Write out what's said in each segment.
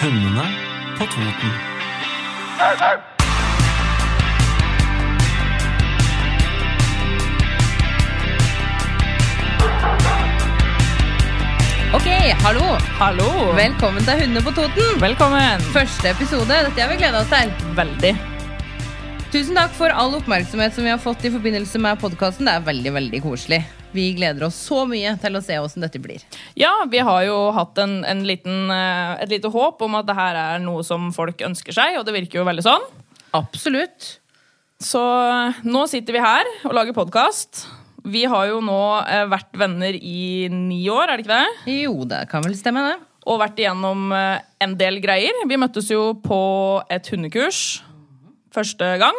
Hundene på Toten. Ok, hallo. Hallo! Velkommen til Hundene på Toten. Velkommen! Første episode. Dette har vi gleda oss til. Veldig. Tusen takk for all oppmerksomhet som vi har fått i forbindelse med podkasten. Det er veldig, veldig koselig. Vi gleder oss så mye til å se åssen dette blir. Ja, vi har jo hatt en, en liten, eh, et lite håp om at det her er noe som folk ønsker seg, og det virker jo veldig sånn. Absolutt. Så eh, nå sitter vi her og lager podkast. Vi har jo nå eh, vært venner i ni år, er det ikke det? Jo, det kan vel stemme, det. Og vært igjennom en del greier. Vi møttes jo på et hundekurs første gang.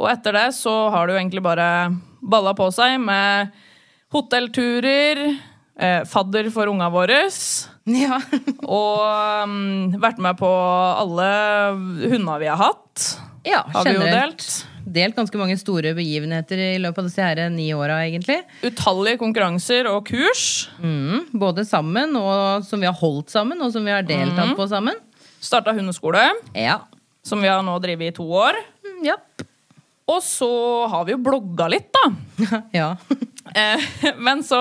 Og etter det så har det jo egentlig bare balla på seg med hotellturer, eh, fadder for unga våre, Ja. og um, vært med på alle hundene vi har hatt. ja Har vi jo delt. Delt ganske mange store begivenheter i løpet av disse her ni åra, egentlig. Utallige konkurranser og kurs. Mm, både sammen, og som vi har holdt sammen, og som vi har deltatt på sammen. Starta hundeskole, Ja. Som vi har nå drevet i to år. Mm, Ja. Og så har vi jo blogga litt, da. ja. Eh, Men så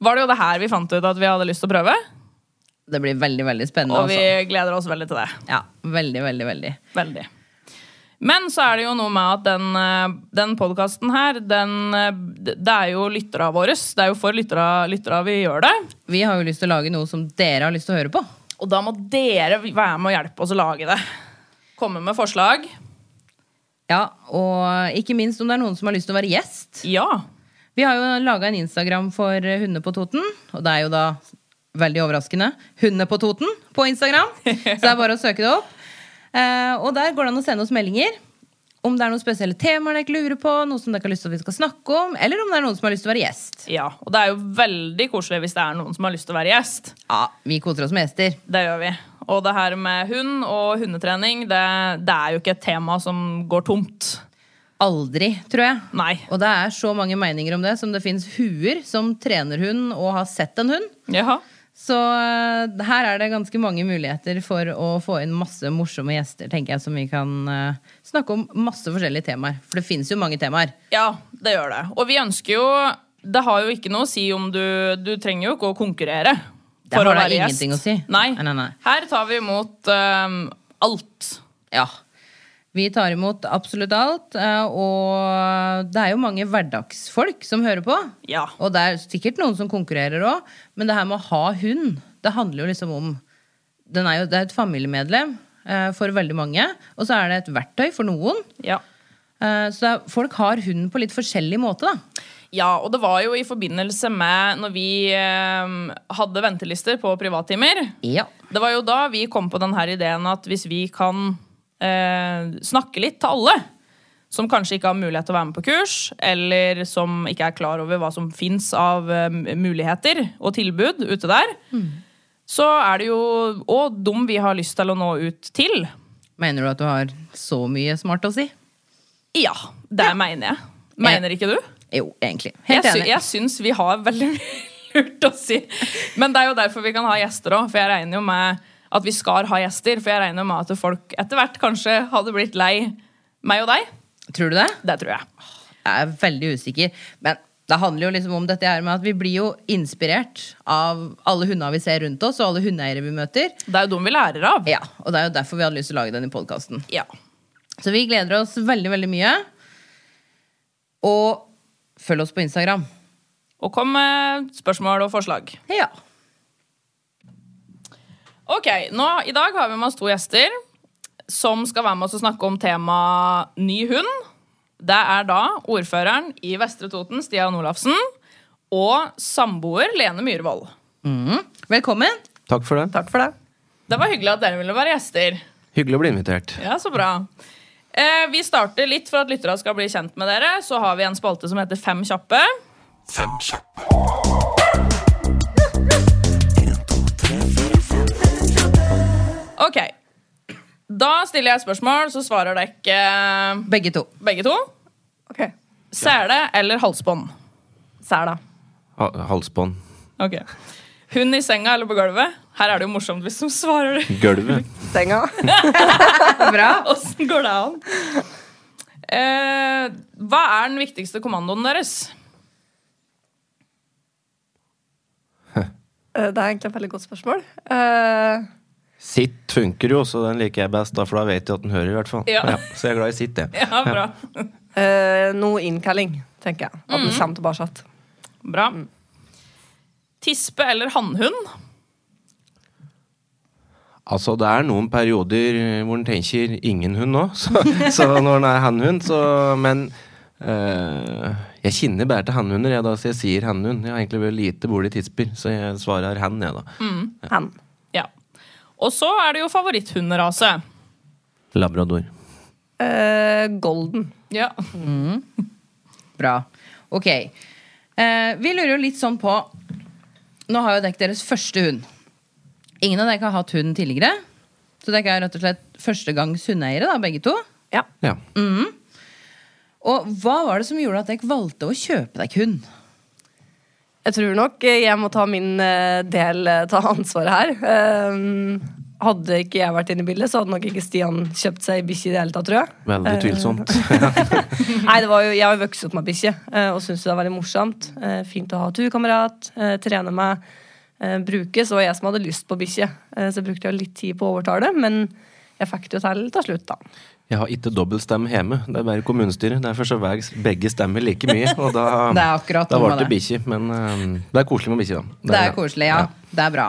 var det jo det her vi fant ut at vi hadde lyst til å prøve. Det blir veldig, veldig spennende. Og vi også. gleder oss veldig til det. Ja, veldig, veldig, veldig. Veldig. Men så er det jo noe med at den, eh, den podkasten her, den, eh, det er jo lytterne våre. Det er jo for lytterne vi gjør det. Vi har jo lyst til å lage noe som dere har lyst til å høre på. Og da må dere være med og hjelpe oss å lage det. Komme med forslag. Ja, Og ikke minst om det er noen som har lyst til å være gjest. Ja. Vi har jo laga en Instagram for Hunder på Toten, og det er jo da veldig overraskende Hunder på Toten på Instagram. Så det er bare å søke det opp. Eh, og der går det an å sende oss meldinger om det er noen spesielle temaer dere lurer på, noe som dere har lyst til at vi skal snakke om, eller om det er noen som har lyst til å være gjest. ja. Og det er jo veldig koselig hvis det er noen som har lyst til å være gjest. Ja, Vi koser oss med gjester. Det gjør vi. Og det her med hund og hundetrening, det, det er jo ikke et tema som går tomt. Aldri, tror jeg. Nei. Og det er så mange meninger om det som det fins huer som trener hund og har sett en hund. Jaha. Så eh, her er det ganske mange muligheter for å få inn masse morsomme gjester, tenker jeg, som vi kan eh, snakke om masse forskjellige temaer. For det finnes jo mange temaer. Ja, det gjør det. Og vi ønsker jo Det har jo ikke noe å si om du Du trenger jo ikke å konkurrere. Det for har å da være ingenting gjest. å si. Nei. Nei, nei. Her tar vi imot um, alt. Ja. Vi tar imot absolutt alt. eh, Og det er jo mange hverdagsfolk som hører på. Ja. Og det er sikkert noen som konkurrerer òg, men det her med å ha hund, det handler jo liksom om den er jo, Det er et familiemedlem eh, for veldig mange, og så er det et verktøy for noen. ja. Eh, så folk har hunden på litt forskjellig måte, da. Ja, og det var jo i forbindelse med når vi eh, hadde ventelister på privattimer. Ja. Det var jo da vi kom på denne ideen at hvis vi kan eh, snakke litt til alle som kanskje ikke har mulighet til å være med på kurs, eller som ikke er klar over hva som fins av eh, muligheter og tilbud ute der, så er det jo òg dem vi har lyst til å nå ut til. Mener du at du har så mye smart å si? Ja, det mener jeg. Mener ikke du? Jo, egentlig. Helt jeg, sy enig. jeg syns vi har veldig mye lurt å si. Men det er jo derfor vi kan ha gjester òg. For jeg regner jo med at vi skal ha gjester. For jeg regner med at folk etter hvert kanskje hadde blitt lei meg og deg. Tror du det? Det tror jeg. Jeg er veldig usikker. Men det handler jo liksom om dette her med at vi blir jo inspirert av alle hundene vi ser rundt oss, og alle hundeeiere vi møter. Det er jo dem vi lærer av. Ja, Og det er jo derfor vi hadde lyst til å lage denne podkasten. Ja. Så vi gleder oss veldig, veldig mye. Og følg oss på Instagram. Og kom med spørsmål og forslag. Ja. Ok, nå, I dag har vi med oss to gjester som skal være med oss og snakke om temaet ny hund. Det er da ordføreren i Vestre Toten, Stian Olafsen, og samboer Lene Myhrvold. Mm. Velkommen. Takk for det. Takk for det. Det var hyggelig at dere ville være gjester. Hyggelig å bli invitert. Ja, så bra. Eh, vi starter litt for at lytterne skal bli kjent med dere. Så har vi en spalte som heter Fem kjappe. Fem kjappe. Ok. Da stiller jeg et spørsmål, så svarer dere Begge to. begge to. Ok. Sele eller halsbånd? Sela. Ha halsbånd. Ok. Hund i senga eller på gulvet? Her er det jo morsomt hvis de svarer det. Gulvet. Senga. Bra. Åssen går det an? Eh, hva er den viktigste kommandoen deres? Eh, Det er egentlig et veldig godt spørsmål. Eh, Sitt funker jo, så den liker jeg best, da, for da vet jeg at den hører, i hvert fall. Ja. så jeg er glad i sitt, jeg. Ja, bra. eh, noe innkalling, tenker jeg. At Mm. den kommer tilbake. bra. Tispe eller hannhund? Altså, det er noen perioder hvor en tenker ingen hund nå, så, så når den er hannhund, så Men øh, jeg kjenner bare til hannhunder, jeg, da, så jeg sier hannhund. Jeg har egentlig vært lite bolig tisper, så jeg svarer hann, jeg, da. Hen. Ja. Og så er det jo favoritthunderase. Labrador. Uh, golden. Ja. Bra. Ok. Uh, vi lurer jo litt sånn på Nå har jo dere deres første hund. Ingen av dere har hatt hund tidligere. Så dere er rett og slett førstegangs hundeeiere, da, begge to. Ja. Ja. Og hva var det som gjorde at dere valgte å kjøpe dere hund? Jeg tror nok eh, jeg må ta min eh, del ta ansvaret her. Eh, hadde ikke jeg vært inne i bildet, så hadde nok ikke Stian kjøpt seg bikkje i det hele tatt, tror jeg. Veldig tvilsomt. Nei, det var jo, Jeg har jo vokst opp med bikkje eh, og syns det er veldig morsomt. Eh, Fint å ha turkamerat, eh, trene med, eh, bruke. Så var jeg som hadde lyst på bikkje, eh, så brukte jeg litt tid på å overtale, men jeg fikk det jo til til slutt, da. Jeg har ikke dobbeltstemme hjemme, det er bare kommunestyret. Derfor så veier begge stemmer like mye, og da, Det er da ble det det. bikkje. Men eh, det er koselig med bikkje, da. Det er koselig, ja. Det er bra.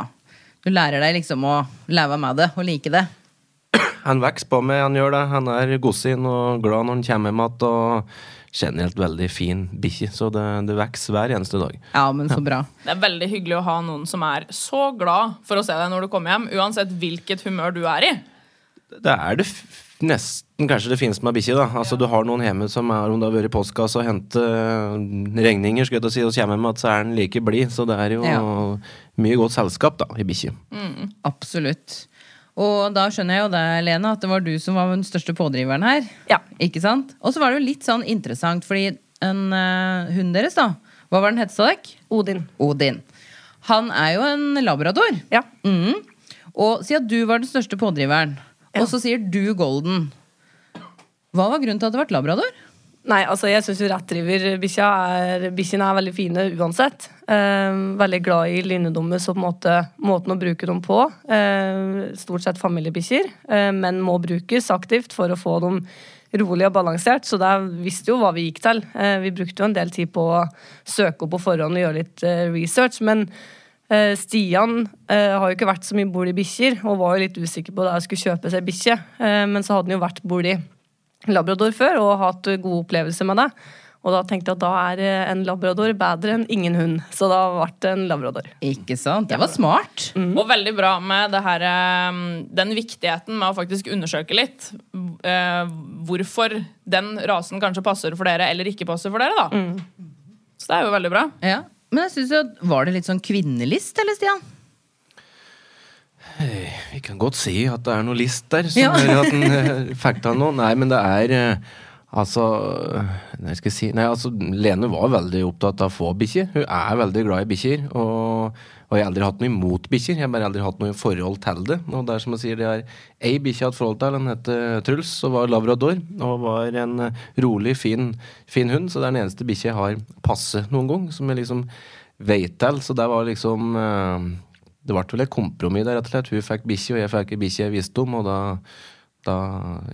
Du lærer deg liksom å leve med det og like det. Han vokser på meg, han gjør det. Han er godsinn og glad når han kommer hjem igjen. Og generelt veldig fin bikkje, så det, det vokser hver eneste dag. Ja, men så bra. Det er veldig hyggelig å ha noen som er så glad for å se deg når du kommer hjem, uansett hvilket humør du er i. Det er det nesten kanskje det fineste med bikkje. da. Altså, Du har noen hjemme som er om det har vært i postkassa og hente eh, regninger, skulle jeg til å si, og kommer hjem at så er den like blid. Så det er jo Ja. mye godt selskap da, i bikkje. Absolutt. Og da skjønner jeg jo det, Lene, at det var du som var den største pådriveren her. Ja. Ikke sant? Og så var det jo litt sånn interessant, fordi en uh, hund deres, da Hva var den het, sa dere? Odin. Odin. Han er jo en labrador. Ja. Mm. Og siden du var den største pådriveren, Ja. Og så sier du golden Hva var grunnen til at det ble labrador? Nei, altså jeg syns jo rettdriverbikkja er veldig fine uansett. Eh, veldig glad i linjedommer, så på en måte måten å bruke dem på. Eh, stort sett familiebikkjer, eh, men må brukes aktivt for å få dem rolig og balansert. Så der visste jo hva vi gikk til. Eh, vi brukte jo en del tid på å søke opp på forhånd og gjøre litt eh, research. men Stian eh, har jo ikke vært så mye bord i bikkjer, og var jo litt usikker på da jeg skulle kjøpe seg bikkje. Eh, men så hadde han jo vært bord i labrador før og hatt eh, gode opplevelser med det. Og da tenkte jeg at da er eh, en labrador bedre enn ingen hund. Så da ble det en labrador. Ikke sant? Det var smart. Og veldig bra med det her, eh, den viktigheten med å faktisk undersøke litt eh, hvorfor den rasen kanskje passer for dere eller ikke passer for dere. da. Så det er jo veldig bra. Ja. Men jeg synes jo, var det litt sånn kvinnelist, eller, Stian? Vi kan godt si at det er noe list der som Ja. gjør at den eh, noe. Nei, men det er eh, Altså Nei, skal jeg si Nei, altså, Lene var veldig opptatt av å få bikkjer. Hun er veldig glad i bikkjer. Og, og jeg har aldri hatt noe imot bikkjer, jeg har bare aldri hatt noe forhold til det. Og det er som jeg sier, det er ei bikkje jeg har hatt forhold til. Den heter Truls og var labrador. Og var en eh, rolig, fin, fin hund. Så det er den eneste bikkja jeg har passe noen gang, som jeg liksom vet til. Så det var liksom eh, det ble vel et kompromiss der, rett og slett. Hun fikk bikkje, og jeg fikk ei bikkje jeg visste om, og da, da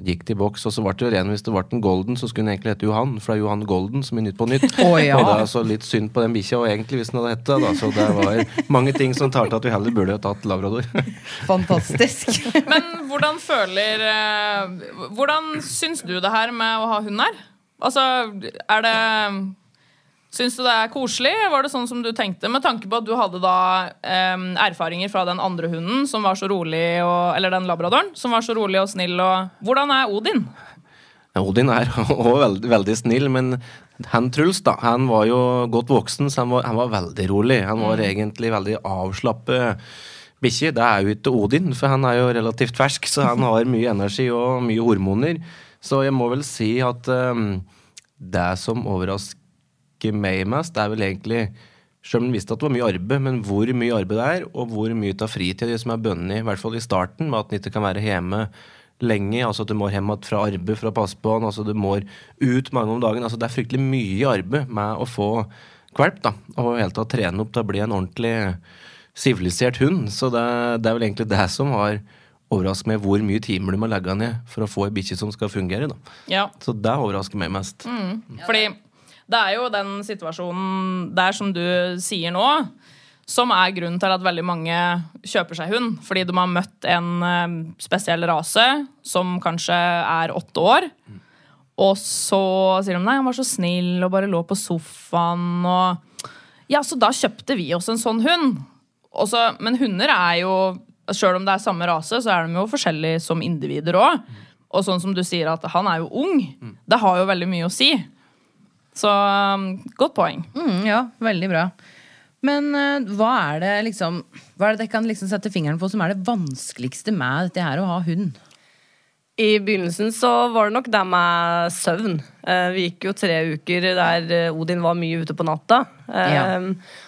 gikk det i boks. Og så ble det jo ren hvis det ble en golden, så skulle den egentlig hete Johan, for det er Johan Golden som er Nytt på Nytt. Oh, ja. Og det er så litt synd på den bikkja, og egentlig hvis den hadde hett det, da. Så det var mange ting som talte at vi heller burde ha tatt labrador. Fantastisk. Men hvordan føler eh, Hvordan syns du det her med å ha hund her? Altså, er det Syns du det er koselig? Var det sånn som du tenkte? Med tanke på at du hadde da um, erfaringer fra den andre hunden som var så rolig, og, eller den labradoren, som var så rolig og snill. Og, hvordan er Odin? Odin er også veldig, veldig snill, men han Truls da, han var jo godt voksen, så han var, han var veldig rolig. Han var egentlig veldig avslappet bikkje. Det er jo ikke Odin, for han er jo relativt fersk, så han har mye energi og mye hormoner. Så jeg må vel si at um, det som overrasker meg mest, er vel egentlig selv om han visste at det var mye arbeid, men hvor mye arbeid det er, og hvor mye av fritida som er bundet, i hvert fall i starten, med at han ikke kan være hjemme lenge. altså at Du må hjem igjen fra arbeid for å passe på han, altså Du må ut mange om dagen. altså Det er fryktelig mye arbeid med å få kvalp, da, Og i hele tatt trene opp til å bli en ordentlig sivilisert hund. Så det, det er vel egentlig det som har overrasket meg, hvor mye timer du må legge ned for å få ei bikkje som skal fungere. da. Ja. Så det overrasker meg mest. Mm. Fordi det er jo den situasjonen der som du sier nå, som er grunnen til at veldig mange kjøper seg hund. Fordi de har møtt en eh, spesiell rase som kanskje er åtte år. Og så sier de nei, han var så snill og bare lå på sofaen og Ja, så da kjøpte vi oss en sånn hund. Også, men hunder er jo Sjøl om det er samme rase, så er de jo forskjellige som individer òg. Og sånn som du sier at han er jo ung, det har jo veldig mye å si. Så um, godt poeng. Mm, ja, veldig bra. Men eh, hva er det liksom Hva er det dere kan liksom sette fingeren på som er det vanskeligste med dette her å ha hund? I begynnelsen så var det nok det med søvn. Eh, Vi gikk jo tre uker der eh, Odin var mye ute på natta. Ja.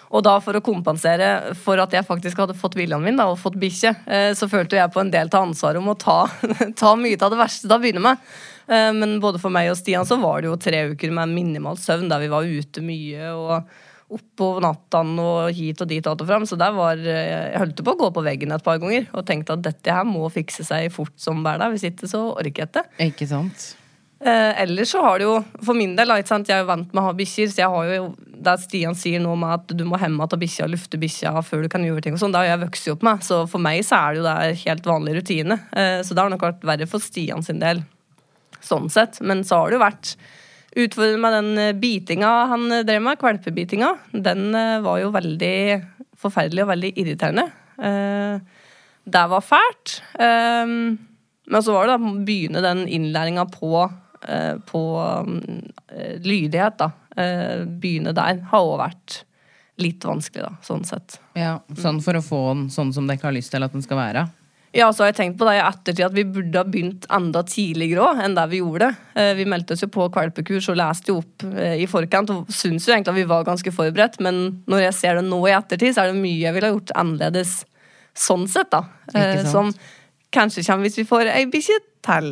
Og da for å kompensere for at jeg faktisk hadde fått viljen min da, og fått bikkje, så følte jeg på en del av ansvaret om å ta, ta mye av det verste til å begynne med. Eh, Men både for meg og Stian så var det jo tre uker med minimal søvn, der vi var ute mye og oppå natta og hit og dit og og fram. Så der var eh, Jeg holdt på å gå på veggen et par ganger og tenkte at dette her må fikse seg fort som hver dag. Hvis ikke så orker jeg ikke. Ikke sant? Eh, ellers så har det jo, for min del, jeg er jo vant med å ha bikkjer, så jeg har jo det Stian sier nå med at du må hemme til bikkja, lufte bikkja før du kan gjøre ting og sånn, det har jeg vokst opp med. Så for meg så er det jo det helt vanlig rutine. Eh, så det har nok vært verre for Stian sin del, sånn sett. Men så har det jo vært utfordrende med den eh, bitinga han eh, drev med, kvalpebitinga. Den eh, var jo veldig forferdelig og veldig irriterende. Det var fælt. Men så var det da å begynne den innlæringa på, på lydighet, da. Begynne der har òg vært litt vanskelig, da, sånn sett. Ja, Sånn for å få den sånn som dere har lyst til at den skal være? Ja, så har jeg tenkt på det i ettertid at vi burde ha begynt enda tidligere òg enn der vi gjorde det. Eh, Vi meldte oss jo på kvalpekurs og leste jo opp eh, i forkant og syns jo egentlig at vi var ganske forberedt, men når jeg ser det nå i ettertid, så er det mye jeg ville ha gjort annerledes sånn sett, da. Eh? Som kanskje kommer hvis vi får ei bikkje til.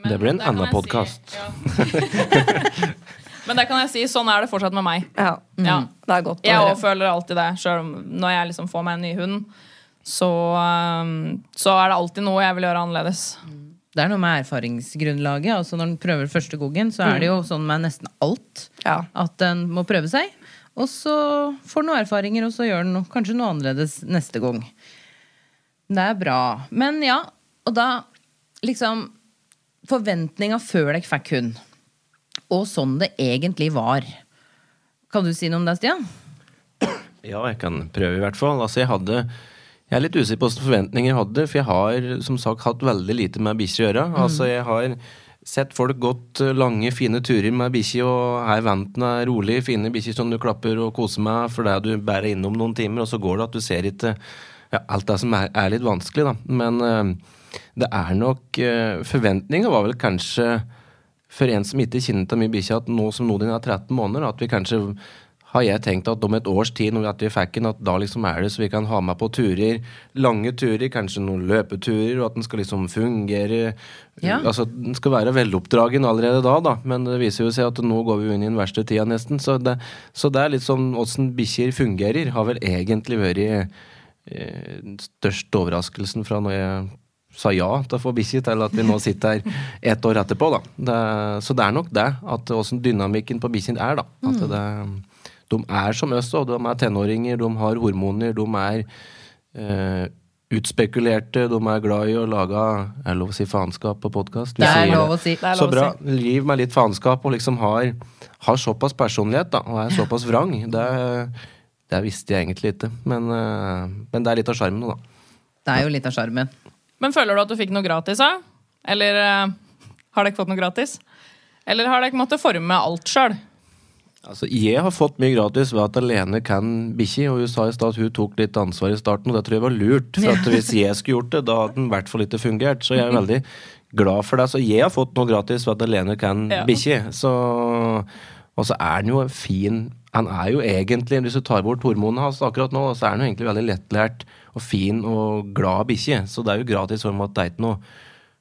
Det blir en annen si- podkast. ja. Men det kan jeg si, sånn er det fortsatt med meg. Ja, Ja. det er godt å Jeg òg føler alltid det. Om når jeg liksom får meg en ny hund, så, um, så er det alltid noe jeg vil gjøre annerledes. Det er noe med erfaringsgrunnlaget. altså Når en prøver første gogen, så er det jo sånn med nesten alt. Ja. At en må prøve seg. Og så får en noen erfaringer, og så gjør en kanskje noe annerledes neste gang. Det er bra. Men ja, og da liksom Forventninga før dere fikk hund, og sånn det egentlig var. Kan du si noe om det, Stian? Ja, jeg kan prøve i hvert fall. Altså, jeg hadde Jeg er litt usikker på hvilke forventninger jeg hadde, for jeg har som sagt hatt veldig lite med bikkjer å gjøre. Altså, jeg har sett folk gått eh, lange, fine turer med bikkje, og her venten er rolig, fine bikkjer som du klapper og koser med fordi du bærer innom noen timer, og så går det at du ser ikke ja, alt det som er, er litt vanskelig, da. Men eh, det er nok uh, Forventninga var vel kanskje for en som ikke kjenner til mye bikkje, at nå som Nodin er 13 måneder, at vi kanskje har jeg tenkt at om et års tid, når vi fikk den, at da liksom er det så vi kan ha med på turer, lange turer, kanskje noen løpeturer, og at den skal liksom fungere Ja. Altså, den skal være veloppdragen allerede da, da. Men det viser jo seg at nå går vi inn i den verste tida, nesten. Så det, så det er litt sånn åssen bikkjer fungerer, har vel egentlig vært eh, den største overraskelsen fra når jeg sa ja til å få bikkje, til at vi nå sitter her ett år etterpå. da. Det, så det er nok det, at åssen dynamikken på bikkjen er. da. At det, de er som oss, og de er tenåringer, de har hormoner, de er eh, utspekulerte. De er glad i å lage Er det lov å si faenskap på podkast? Det er lov å si. Det er Så bra. Liv med litt faenskap og liksom har, har såpass personlighet da, og er såpass vrang. Det, det visste jeg egentlig ikke. Men, eh, men det er litt av sjarmen, da. Det er jo litt av sjarmen. Men føler du at du fikk noe gratis, da? Eller eh, har dere fått noe gratis? Eller har dere måttet forme alt sjøl? Altså, jeg har fått mye gratis ved at Alene kan bikkje, og hun sa i stad at hun tok litt ansvar i starten, og det tror jeg var lurt. For at hvis jeg skulle gjort det, da hadde den i hvert fall ikke fungert. Så jeg er veldig glad for det. Så jeg har fått noe gratis ved at Alene kan Ja. bikkje. Og så er den jo fin Han er jo egentlig, hvis du tar bort hormonene hans akkurat nå, så er han jo egentlig veldig lettlært og fin og glad bikkje. Så det er jo gratis for at det er ikke noe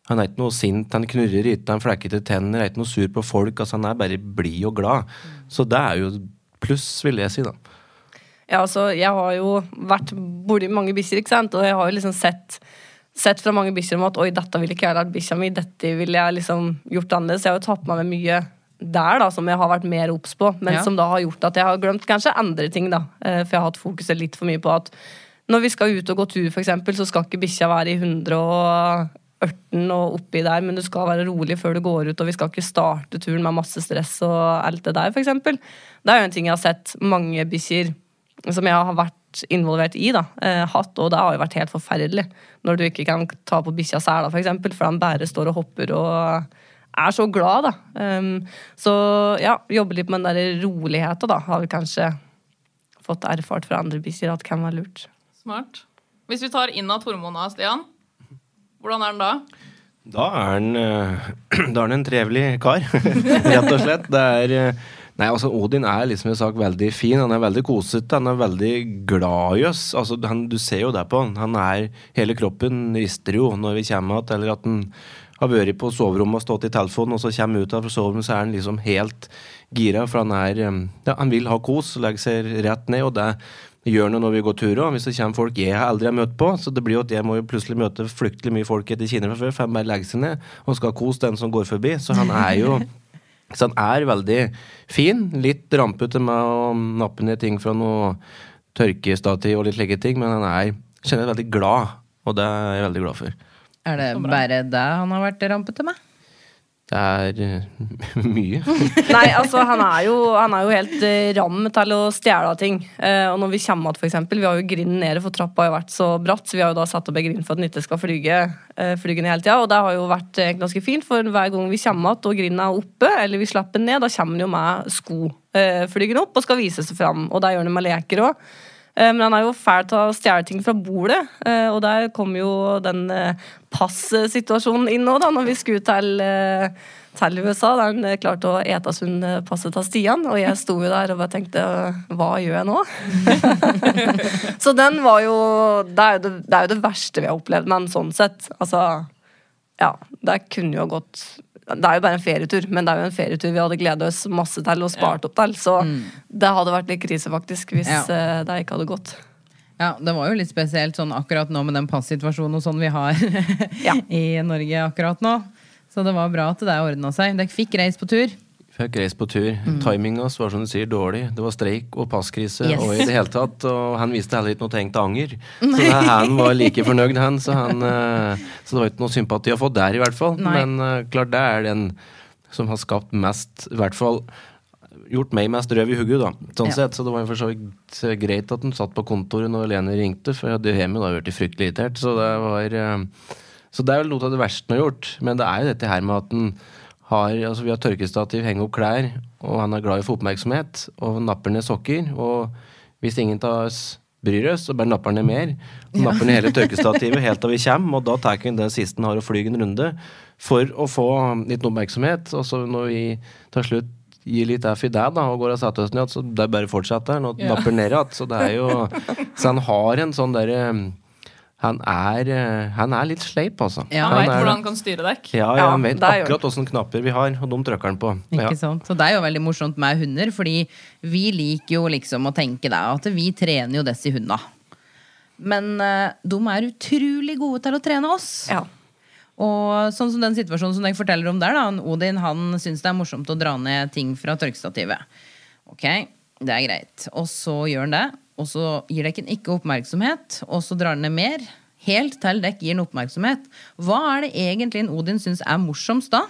han er ikke noe sint, han knurrer ikke, han flekker til tenner, er ikke noe sur på folk. altså Han er bare blid og glad. Så det er jo pluss, vil jeg si, da. Ja, altså, jeg har jo vært borti mange bikkjer, ikke sant, og jeg har jo liksom sett Sett fra mange bikkjer om at oi, dette ville ikke jeg lært bikkja mi, dette ville jeg liksom gjort annerledes. Jeg har jo tatt med meg mye der da, som jeg har vært mer obs på, men Ja. som da har gjort at jeg har glemt kanskje andre ting, da. Eh, For jeg har hatt fokuset litt for mye på at når vi skal ut og gå tur, for eksempel, så skal ikke bikkja være i 118 og oppi der, men du skal være rolig før du går ut, og vi skal ikke starte turen med masse stress og alt det der, for eksempel. Det er jo en ting jeg har sett mange bikkjer som jeg har vært involvert i, da, eh, hatt, og det har jo vært helt forferdelig. Når du ikke kan ta på bikkja sela, for eksempel, for han bare står og hopper og er så glad, da. Um, så ja, jobbe litt med den der roligheten, da, har vi kanskje fått erfart fra andre bikkjer at kan være lurt. Smart. Hvis vi tar inn at hormonene, Stian, hvordan er den da? Da er han, eh, da er han en trevelig kar, rett og slett. Det er eh, Nei, altså Odin er liksom har sagt veldig fin. Han er veldig kosete. Han er veldig glad i oss. Altså, han, du ser jo det på han. Han er Hele kroppen rister jo når vi kommer igjen, eller at han har vært på soverommet og stått i telefonen, og så kommer ut av soverommet, så er han liksom helt gira, for han er eh, Ja, han vil ha kos, legger seg rett ned, og det gjør noe når vi går turer. Hvis det kommer folk jeg aldri har møtt på, så det blir jo at jeg må jo plutselig møte fryktelig mye folk etter Kina fra før, for han bare legger seg ned og skal kose den som går forbi. Så han er jo Så han er veldig fin. Litt rampete med å nappe ned ting fra noe tørkestativ og litt slike ting, men han er generelt veldig glad, og det er jeg veldig glad for. Er det bare det han har vært rampete med? Det er eh, mye. Nei, altså, han er jo, han er jo helt eh, ram til å stjele ting. Eh, og når vi kommer igjen, eksempel, vi har jo grinden nede, for trappa har jo vært så bratt, så vi har jo da satt opp en grind for at den ikke skal flyge, flyge ned hele tida. Og det har jo vært ganske fint, for hver gang vi kommer igjen og grinden er oppe, eller vi slipper den ned, da kommer den jo med sko flygende opp og skal vise seg fram. Og det gjør den med leker òg. Eh, Men han er jo fæl til å stjele ting fra bordet, eh, og der kom jo den passituasjonen passsituasjonen inn nå, da, når vi skulle til, eh, til USA. Der han eh, klarte å ete sund eh, passet til Stian, og jeg sto jo der og bare tenkte hva gjør jeg nå? Så den var jo det er jo det er jo det verste vi har opplevd, men sånn sett, altså Ja, det kunne jo gått det er jo bare en ferietur, men det er jo en ferietur vi hadde gledet oss masse til og spart opp til. Så det hadde vært litt krise, faktisk, hvis Ja. eh, det ikke hadde gått. Ja, Det var jo litt spesielt sånn akkurat nå med den passituasjonen og sånn vi har Ja. i Norge akkurat nå. Så det var bra at det ordna seg. Dere fikk reist på tur. Fikk reist på tur. Timinga var som du sier dårlig. Det var streik og passkrise Yes. og i det hele tatt. Og han viste heller ikke noe tegn til anger. Så det, han var like fornøyd, han. Så, han. eh, så det var ikke noe sympati å få der, i hvert fall. Nei. Men eh, klart det er den som har skapt mest, i hvert fall gjort meg mest røv i hugget, da. Sånn Ja. sett. Så det var for så vidt greit at han satt på kontoret når Lene ringte, for jeg hadde hjemme da blitt fryktelig irritert. Så det var eh, Så det er vel noe av det verste han har gjort. Men det er jo dette her med at han har Altså, vi har tørkestativ, henger opp klær, og han er glad i å få oppmerksomhet, og napper ned sokker. Og hvis ingen av oss bryr oss, så bare napper han ned mer. Og napper ned hele tørkestativet helt til vi kommer, og da tar han den siste han har og flyr en runde for å få litt oppmerksomhet. Og så når vi til slutt gir litt F i deg da, og går og setter oss ned, så det er bare fortsetter han og napper ned igjen. Så det er jo Så han har en sånn derre han er, eh, han er litt sleip, altså. Ja, Han veit er- hvordan han kan styre dekk. ja, ja, han vet akkurat åssen knapper vi har, og de trykker han på. Ikke Ja. sant? Så det er jo veldig morsomt med hunder, fordi vi liker jo liksom å tenke da, at vi trener jo disse hundene. Men eh, de er utrolig gode til å trene oss. Ja. Og sånn som den situasjonen som jeg forteller om der, da. Odin han syns det er morsomt å dra ned ting fra tørkestativet. Ok, det er greit. Og så gjør han det. Og så gir dekken ikke oppmerksomhet, og så drar den ned mer. helt til dekk gir den oppmerksomhet. Hva er det egentlig en Odin syns er morsomst da?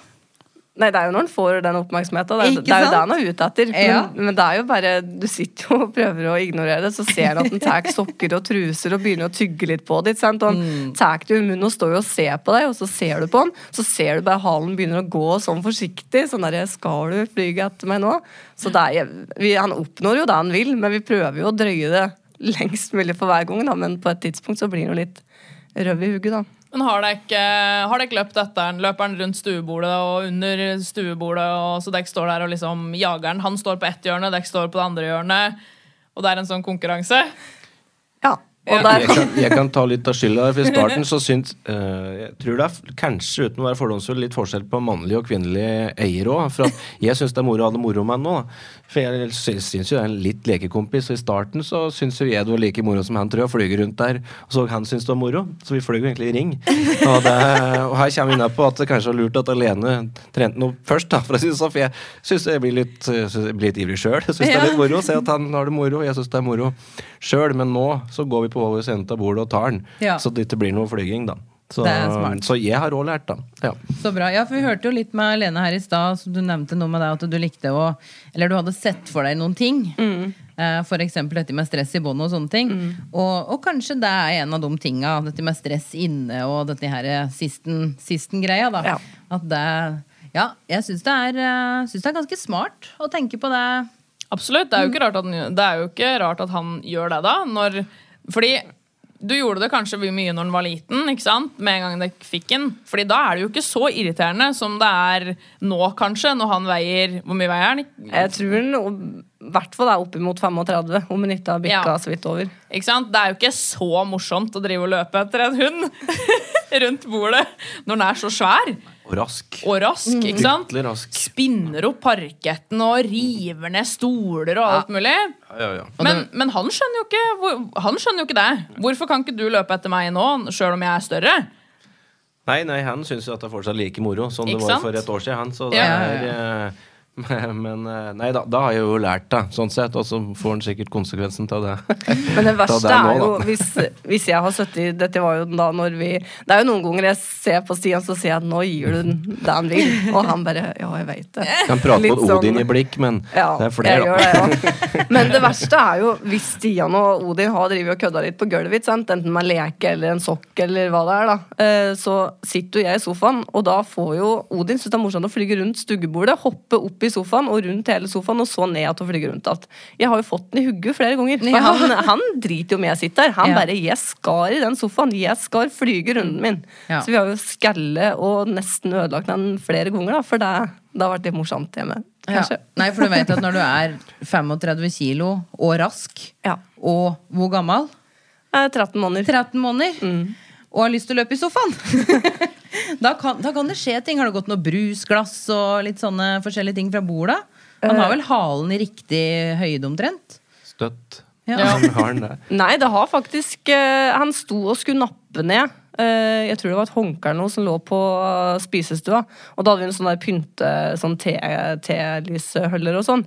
Nei, det er jo når han får den oppmerksomheten. Det, det er jo det han er ute etter. Men, Ja. men det er jo bare Du sitter jo og prøver å ignorere det, så ser han at han tar sokker og truser og begynner å tygge litt på det. ikke sant? Og han tar det i munnen og står jo og ser på deg, og så ser du på han. Så ser du bare halen begynner å gå sånn forsiktig. Sånn derre Skal du flyge etter meg nå? Så er, vi, han oppnår jo det han vil, men vi prøver jo å drøye det lengst mulig for hver gang. Da. Men på et tidspunkt så blir han jo litt røv i hugget, da. Men har dere ikke har løpt etter den? Løper han rundt stuebordet og under stuebordet, og så dere står der og liksom jager den? Han står på ett hjørne, dere står på det andre hjørnet, og det er en sånn konkurranse? Ja. Og Ja. der Jeg kan, jeg kan ta litt av skylda. For I starten så syns uh, Jeg tror det er kanskje, uten å være fordomsfull, litt forskjell på mannlig og kvinnelig eier òg. For at jeg syns det er moro å ha det moro med han nå. For jeg syns jo det er en litt lekekompis, og i starten så syns jo jeg det var like moro som han, tror jeg, å flyge rundt der. Og så han syns det var moro, så vi fløy jo egentlig i ring. Og, det, og her kommer vi inn på at det kanskje var lurt at Alene trente noe først, da, for å si det sånn. For jeg syns jeg blir litt, synes jeg blir litt ivrig sjøl. Jeg syns det er litt moro å se at han har det moro. Jeg syns det er moro sjøl, men nå så går vi på over enden av bordet og tar den. Ja. Så det ikke blir noe flyging, da. Så, så jeg har òg lært, da. Ja. Så bra. Ja, for vi hørte jo litt med Lene her i stad, så du nevnte noe med deg at du likte å Eller du hadde sett for deg noen ting. Mm. For eksempel dette med stress i bånd og sånne ting. Og, og kanskje det er en av de tinga, dette med stress inne og dette her sisten, sisten greia, da. Ja. At det Ja, jeg syns det, er, eh, det er ganske smart å tenke på det. Absolutt. Det er jo ikke rart at han, det er jo ikke rart at han gjør det, da. Når, fordi du gjorde det kanskje mye når den var liten, ikke sant? med en gang dere fikk den. Fordi da er det jo ikke så irriterende som det er nå, kanskje, når han veier Hvor mye veier han? Jeg tror den i hvert fall er oppimot 35, om hun ikke har bikka Ja. så vidt over. Ikke sant? Det er jo ikke så morsomt å drive og løpe etter en hund rundt bordet når den er så svær Og rask. og rask. ikke sant? Rask. Spinner opp parketten og river ned stoler og alt mulig. Ja, ja, ja. Men, men han, skjønner jo ikke, han skjønner jo ikke det. Hvorfor kan ikke du løpe etter meg nå, sjøl om jeg er større? Nei, nei, han syns jo at det er fortsatt like moro som det var sant? for et år siden. Han, så det Ja. er eh, Men eh, nei da, da har jeg jo lært det, sånn sett. Og så får han sikkert konsekvensen av det. Men det verste det nå, er jo hvis, hvis jeg har sittet Dette var jo da når vi Det er jo noen ganger jeg ser på Stian, så sier jeg nå gir du det han vil. Og han bare Ja, jeg veit det. Kan prate Litt på Odin sånn- i blikk, men Ja, det er flere, da. det, ja. Men det verste er jo hvis Stian og Odin har drevet og kødda litt på gulvet, sant? enten med leke eller en sokk eller hva det er, da. Eh, Så sitter jo jeg i sofaen, og da får jo Odin synes det er morsomt å flyge rundt stuggebordet, hoppe opp i sofaen og rundt hele sofaen, og så ned at hun flyge rundt igjen. Jeg har jo fått den i hugget flere ganger, for Ja. han, han driter jo om jeg sitter der. Han Ja. bare 'jeg skal i den sofaen', 'jeg skal flyge runden min'. Ja. Så vi har jo skalle og nesten ødelagt den flere ganger, da, for det, det har vært litt morsomt hjemme. Ja. Nei, for du vet at når du er 35 kilo og rask, Ja. og hvor gammel? Er 13 måneder. 13 måneder. Og har lyst til å løpe i sofaen. da, kan, da kan det skje ting. Har det gått noe brusglass og litt sånne forskjellige ting fra bordet? Han har vel halen i riktig høyde omtrent? Støtt. Ja. Nei, det har faktisk uh, Han sto og skulle nappe ned. Eh, jeg tror det var et håndkle eller noe som lå på eh, spisestua. Og da hadde vi en sånn der pynte sånn te- telysholder og sånn.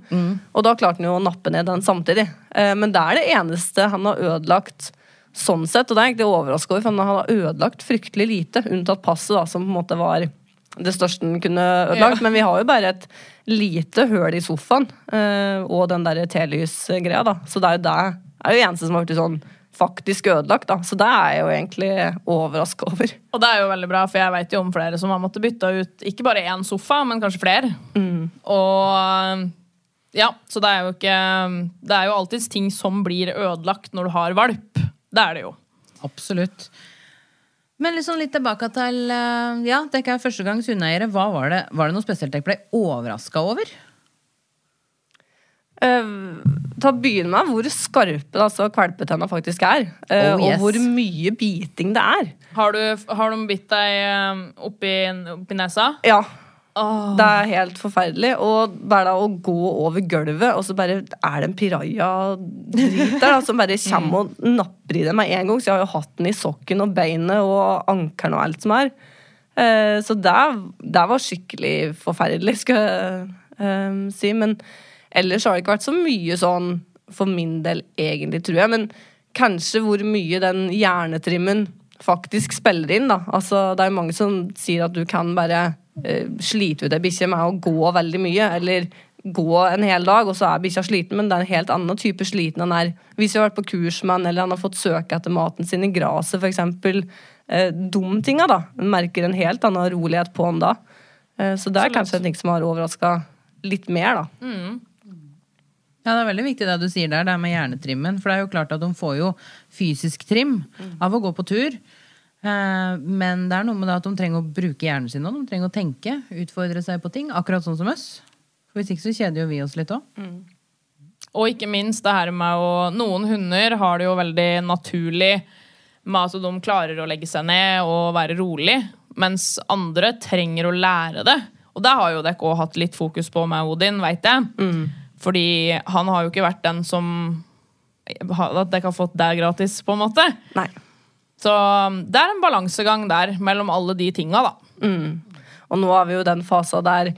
Og da klarte han jo å nappe ned den samtidig. Eh, men det er det eneste han har ødelagt sånn sett. Og det er egentlig overraska over, for han har ødelagt fryktelig lite. Unntatt passet, da, som på en måte var det største han kunne ødelagt. Ja. Men vi har jo bare et lite høl i sofaen eh, og den der telysgreia, da. Så det er jo det er jo eneste som har blitt sånn faktisk ødelagt, da. Så det er jeg jo egentlig overraska over. Og det er jo veldig bra, for jeg vet jo om flere som har måttet bytte ut ikke bare én sofa, men kanskje flere. Og ja, så det er jo ikke Det er jo alltids ting som blir ødelagt når du har valp. Det er det jo. Absolutt. Men liksom litt tilbake til eh, Ja, dere er første gangs hundeeiere. Var det, var det noe spesielt dere ble overraska over? Uh, ta å begynne med hvor skarpe altså, kvalpetenna faktisk er. Uh, Oh, yes. Og hvor mye biting det er. Har, du, har de bitt deg eh, oppi, oppi nesa? Ja. Det er helt forferdelig. Og bare da å gå over gulvet, og så bare er det en piraja-drit der da, som bare kommer og napper i det med en gang. Så jeg har jo hatt den i sokken og beinet og ankelen og alt som er. Eh, så det, det var skikkelig forferdelig, skal jeg eh, si. Men ellers har det ikke vært så mye sånn for min del, egentlig, tror jeg. Men kanskje hvor mye den hjernetrimmen faktisk spiller inn. da. Altså, det er jo mange som sier at du kan bare eh, slite ut ei bikkje med å gå veldig mye, eller gå en hel dag, og så er bikkja sliten, men det er en helt annen type sliten han er. Hvis vi har vært på kurs med han, eller han har fått søke etter maten sin i gresset, f.eks. Eh, dum tinga, da. Man merker en helt annen rolighet på han da. Eh, så det er kanskje en ting som har overraska litt mer, da. Ja, Det er veldig viktig det du sier der, det med hjernetrimmen. For det er jo klart at de får jo fysisk trim av å gå på tur. Eh, Men det er noe med det at de trenger å bruke hjernen sin òg. De trenger å tenke, utfordre seg på ting. Akkurat sånn som oss. For Hvis ikke så kjeder jo vi oss litt òg. Og ikke minst det her med å Noen hunder har det jo veldig naturlig med at de klarer å legge seg ned og være rolig, mens andre trenger å lære det. Og det har jo dere òg hatt litt fokus på med Odin, veit jeg. Fordi han har jo ikke vært den som At dere har fått det gratis, på en måte. Nei. Så det er en balansegang der mellom alle de tinga, da. Og nå har vi jo den fasa der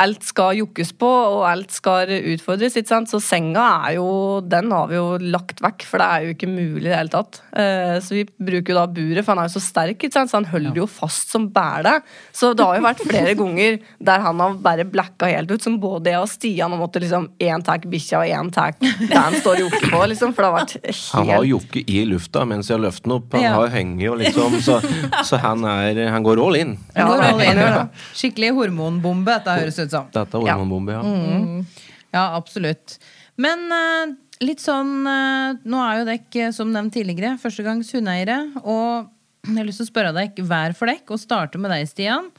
alt skal jokkes på, og alt skal utfordres. ikke sant? Så senga er jo Den har vi jo lagt vekk, for det er jo ikke mulig i det hele tatt. Eh, så vi bruker jo da buret, for han er jo så sterk, ikke sant? så han holder jo fast som bæle. Så det har jo vært flere ganger der han har bare blacka helt ut, som både jeg og Stian har måttet liksom én tar bikkja og én tar der han står og jokker på, liksom. For det har vært helt Han har jokke i lufta mens jeg løfter den opp. Han Ja. har hengt jo liksom, så, så han, er, han går all in. Ja, Går all in, han. Skikkelig hormonbombe, dette høres ut som. Dette er hormonbombe, ja. Ja, absolutt. Men uh, litt sånn uh, Nå er jo dere, som nevnt tidligere, førstegangs hundeeiere. Og jeg har lyst til å spørre deg hver for dere, og starte med deg, Stian.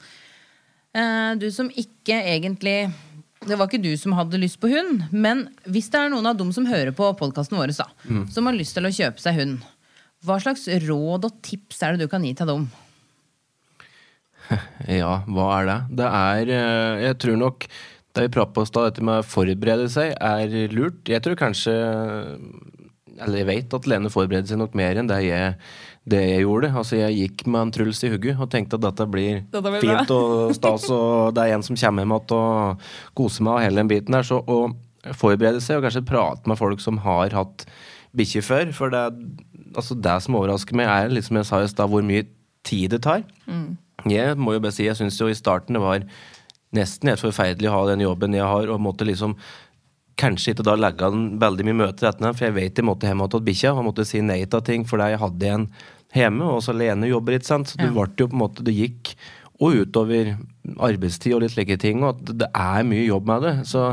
Uh, du som ikke egentlig Det var ikke du som hadde lyst på hund, men hvis det er noen av dem som hører på podkasten vår, mm. som har lyst til å kjøpe seg hund, hva slags råd og tips er det du kan gi til dem? Ja, hva er det? Det er eh, Jeg tror nok det vi prater på i stad, dette med å forberede seg, er lurt. Jeg tror kanskje Eller jeg vet at Lene forbereder seg nok mer enn det jeg, det jeg gjorde. Altså, jeg gikk med en Truls i hugget og tenkte at dette blir, Dette blir fint og stas, og det er en som kommer hjem igjen og koser meg og hele den biten der. Så å forberede seg og kanskje prate med folk som har hatt bikkje før. For det, altså, det som overrasker meg, er liksom jeg sa i stad, hvor mye tid det tar. Jeg må jo bare si, jeg syns jo i starten det var nesten helt forferdelig å ha den jobben jeg har, og måtte liksom kanskje ikke da legge an veldig mye møter etter den, for jeg vet jeg måtte hjem til bikkja og måtte si nei til ting fordi jeg hadde en hjemme, og så Lene jobber, ikke sant. Så det ble jo på en måte Det gikk og utover arbeidstid og litt slike ting, og at det er mye jobb med det. Så,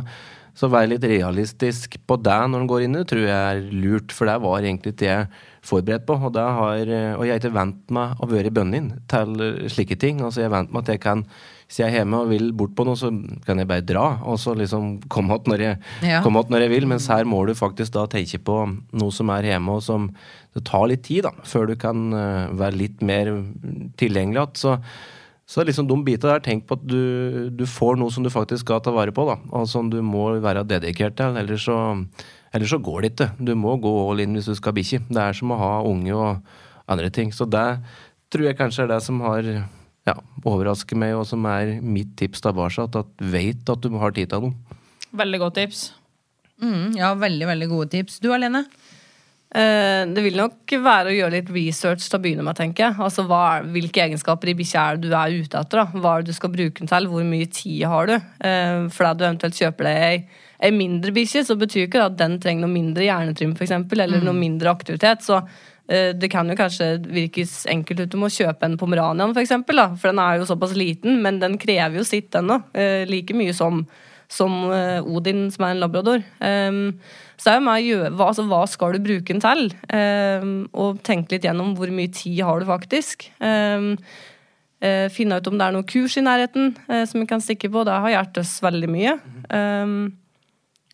så være litt realistisk på det når en går inn i det, tror jeg er lurt, for det var egentlig ikke jeg forberedt på. Og, har, og jeg har ikke vent meg å være bønnen til slike ting. Altså jeg vent meg at jeg kan hvis jeg er hjemme og vil bort på noe, så kan jeg bare dra, og så liksom komme opp når, Ja. når jeg vil. Mens her må du faktisk da tenke på noe som er hjemme, og som det tar litt tid da, før du kan eh, være litt mer tilgjengelig igjen. Så, så liksom de bitene der, tenk på at du, du får noe som du faktisk skal ta vare på, da, og som du må være dedikert til. Ellers så, ellers så går det ikke. Du må gå all in hvis du skal ha bikkje. Det er som å ha unge og andre ting. Så det tror jeg kanskje er det som har ja, overrasket meg, og som er mitt tips tilbake. At, at vet at du har tid til noe. Veldig godt tips. Mm, ja, veldig, veldig gode tips. Du, Alene? Eh, Det vil nok være å gjøre litt research til å begynne med, tenker jeg. Altså, hva er, hvilke egenskaper i bikkja er det du er ute etter? Da? Hva er det du skal bruke den til? Hvor mye tid har du? Eh, For da du eventuelt kjøper deg ei, ei mindre bikkje, så betyr ikke det at den trenger noe mindre hjernetrim, eksempel, eller noe mindre aktivitet. Så uh, det kan jo kanskje virkes enkelt ut om å kjøpe en pomeranian, for eksempel, da. For den er jo såpass liten, men den krever jo sitt, den òg. Like mye som som uh, Odin, som er en labrador. Um, så er jo med å hva, altså, hva skal du bruke den til? Um, og tenke litt gjennom hvor mye tid har du faktisk. Um, eh, finne ut om det er noe kurs i nærheten eh, som vi kan stikke på. Det har hjulpet oss veldig mye. Um,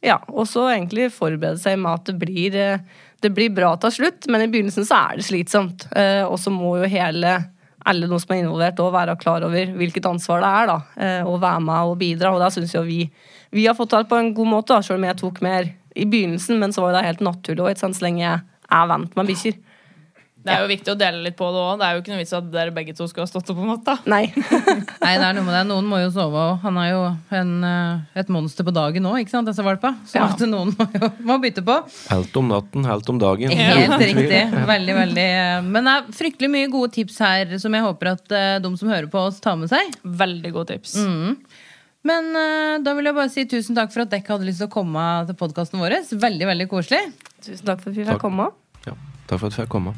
ja, og så egentlig forberede seg med at det blir, eh, det blir bra til slutt, men i begynnelsen så er det slitsomt. Eh, og så må jo hele alle de som er involvert, òg være klar over hvilket ansvar det er. da, eh, Å være med og bidra. Og da syns jeg vi, vi har fått til på en god måte, da, selv om jeg tok mer i begynnelsen. Men så var det helt naturlig, òg, så lenge jeg er vant med bikkjer. Det er jo viktig å dele litt på det òg. Det er jo ikke noe vits at dere begge to skulle ha stått opp om natta. Nei. Nei, det er noe med det. Noen må jo sove, òg. han er jo en, eh, et monster på dagen nå, ikke sant, disse valpa. Så Ja. at noen må jo må bytte på. Helt om natten, helt om dagen. Helt riktig. Veldig, veldig. Men det er fryktelig mye gode tips her som jeg håper at eh, de som hører på oss, tar med seg. Veldig gode tips. Men eh, da vil jeg bare si tusen takk for at dere hadde lyst til å komme til podkasten vår. Veldig, veldig koselig. Tusen takk for at vi fikk komme. Ja, takk for at vi fikk komme.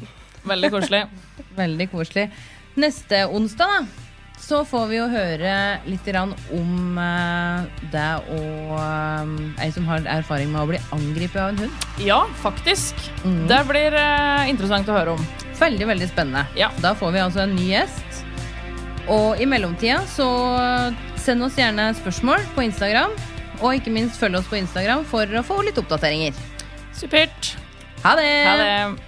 Veldig koselig. Veldig koselig. Neste onsdag da, så får vi jo høre litt om det deg og eh, ei som har erfaring med å bli angrepet av en hund. Ja, faktisk. Det blir eh, interessant å høre om. Veldig, veldig spennende. Ja. Da får vi altså en ny gjest. Og i mellomtida så send oss gjerne spørsmål på Instagram. Og ikke minst følg oss på Instagram for å få litt oppdateringer. Supert. Ha det! Ha det.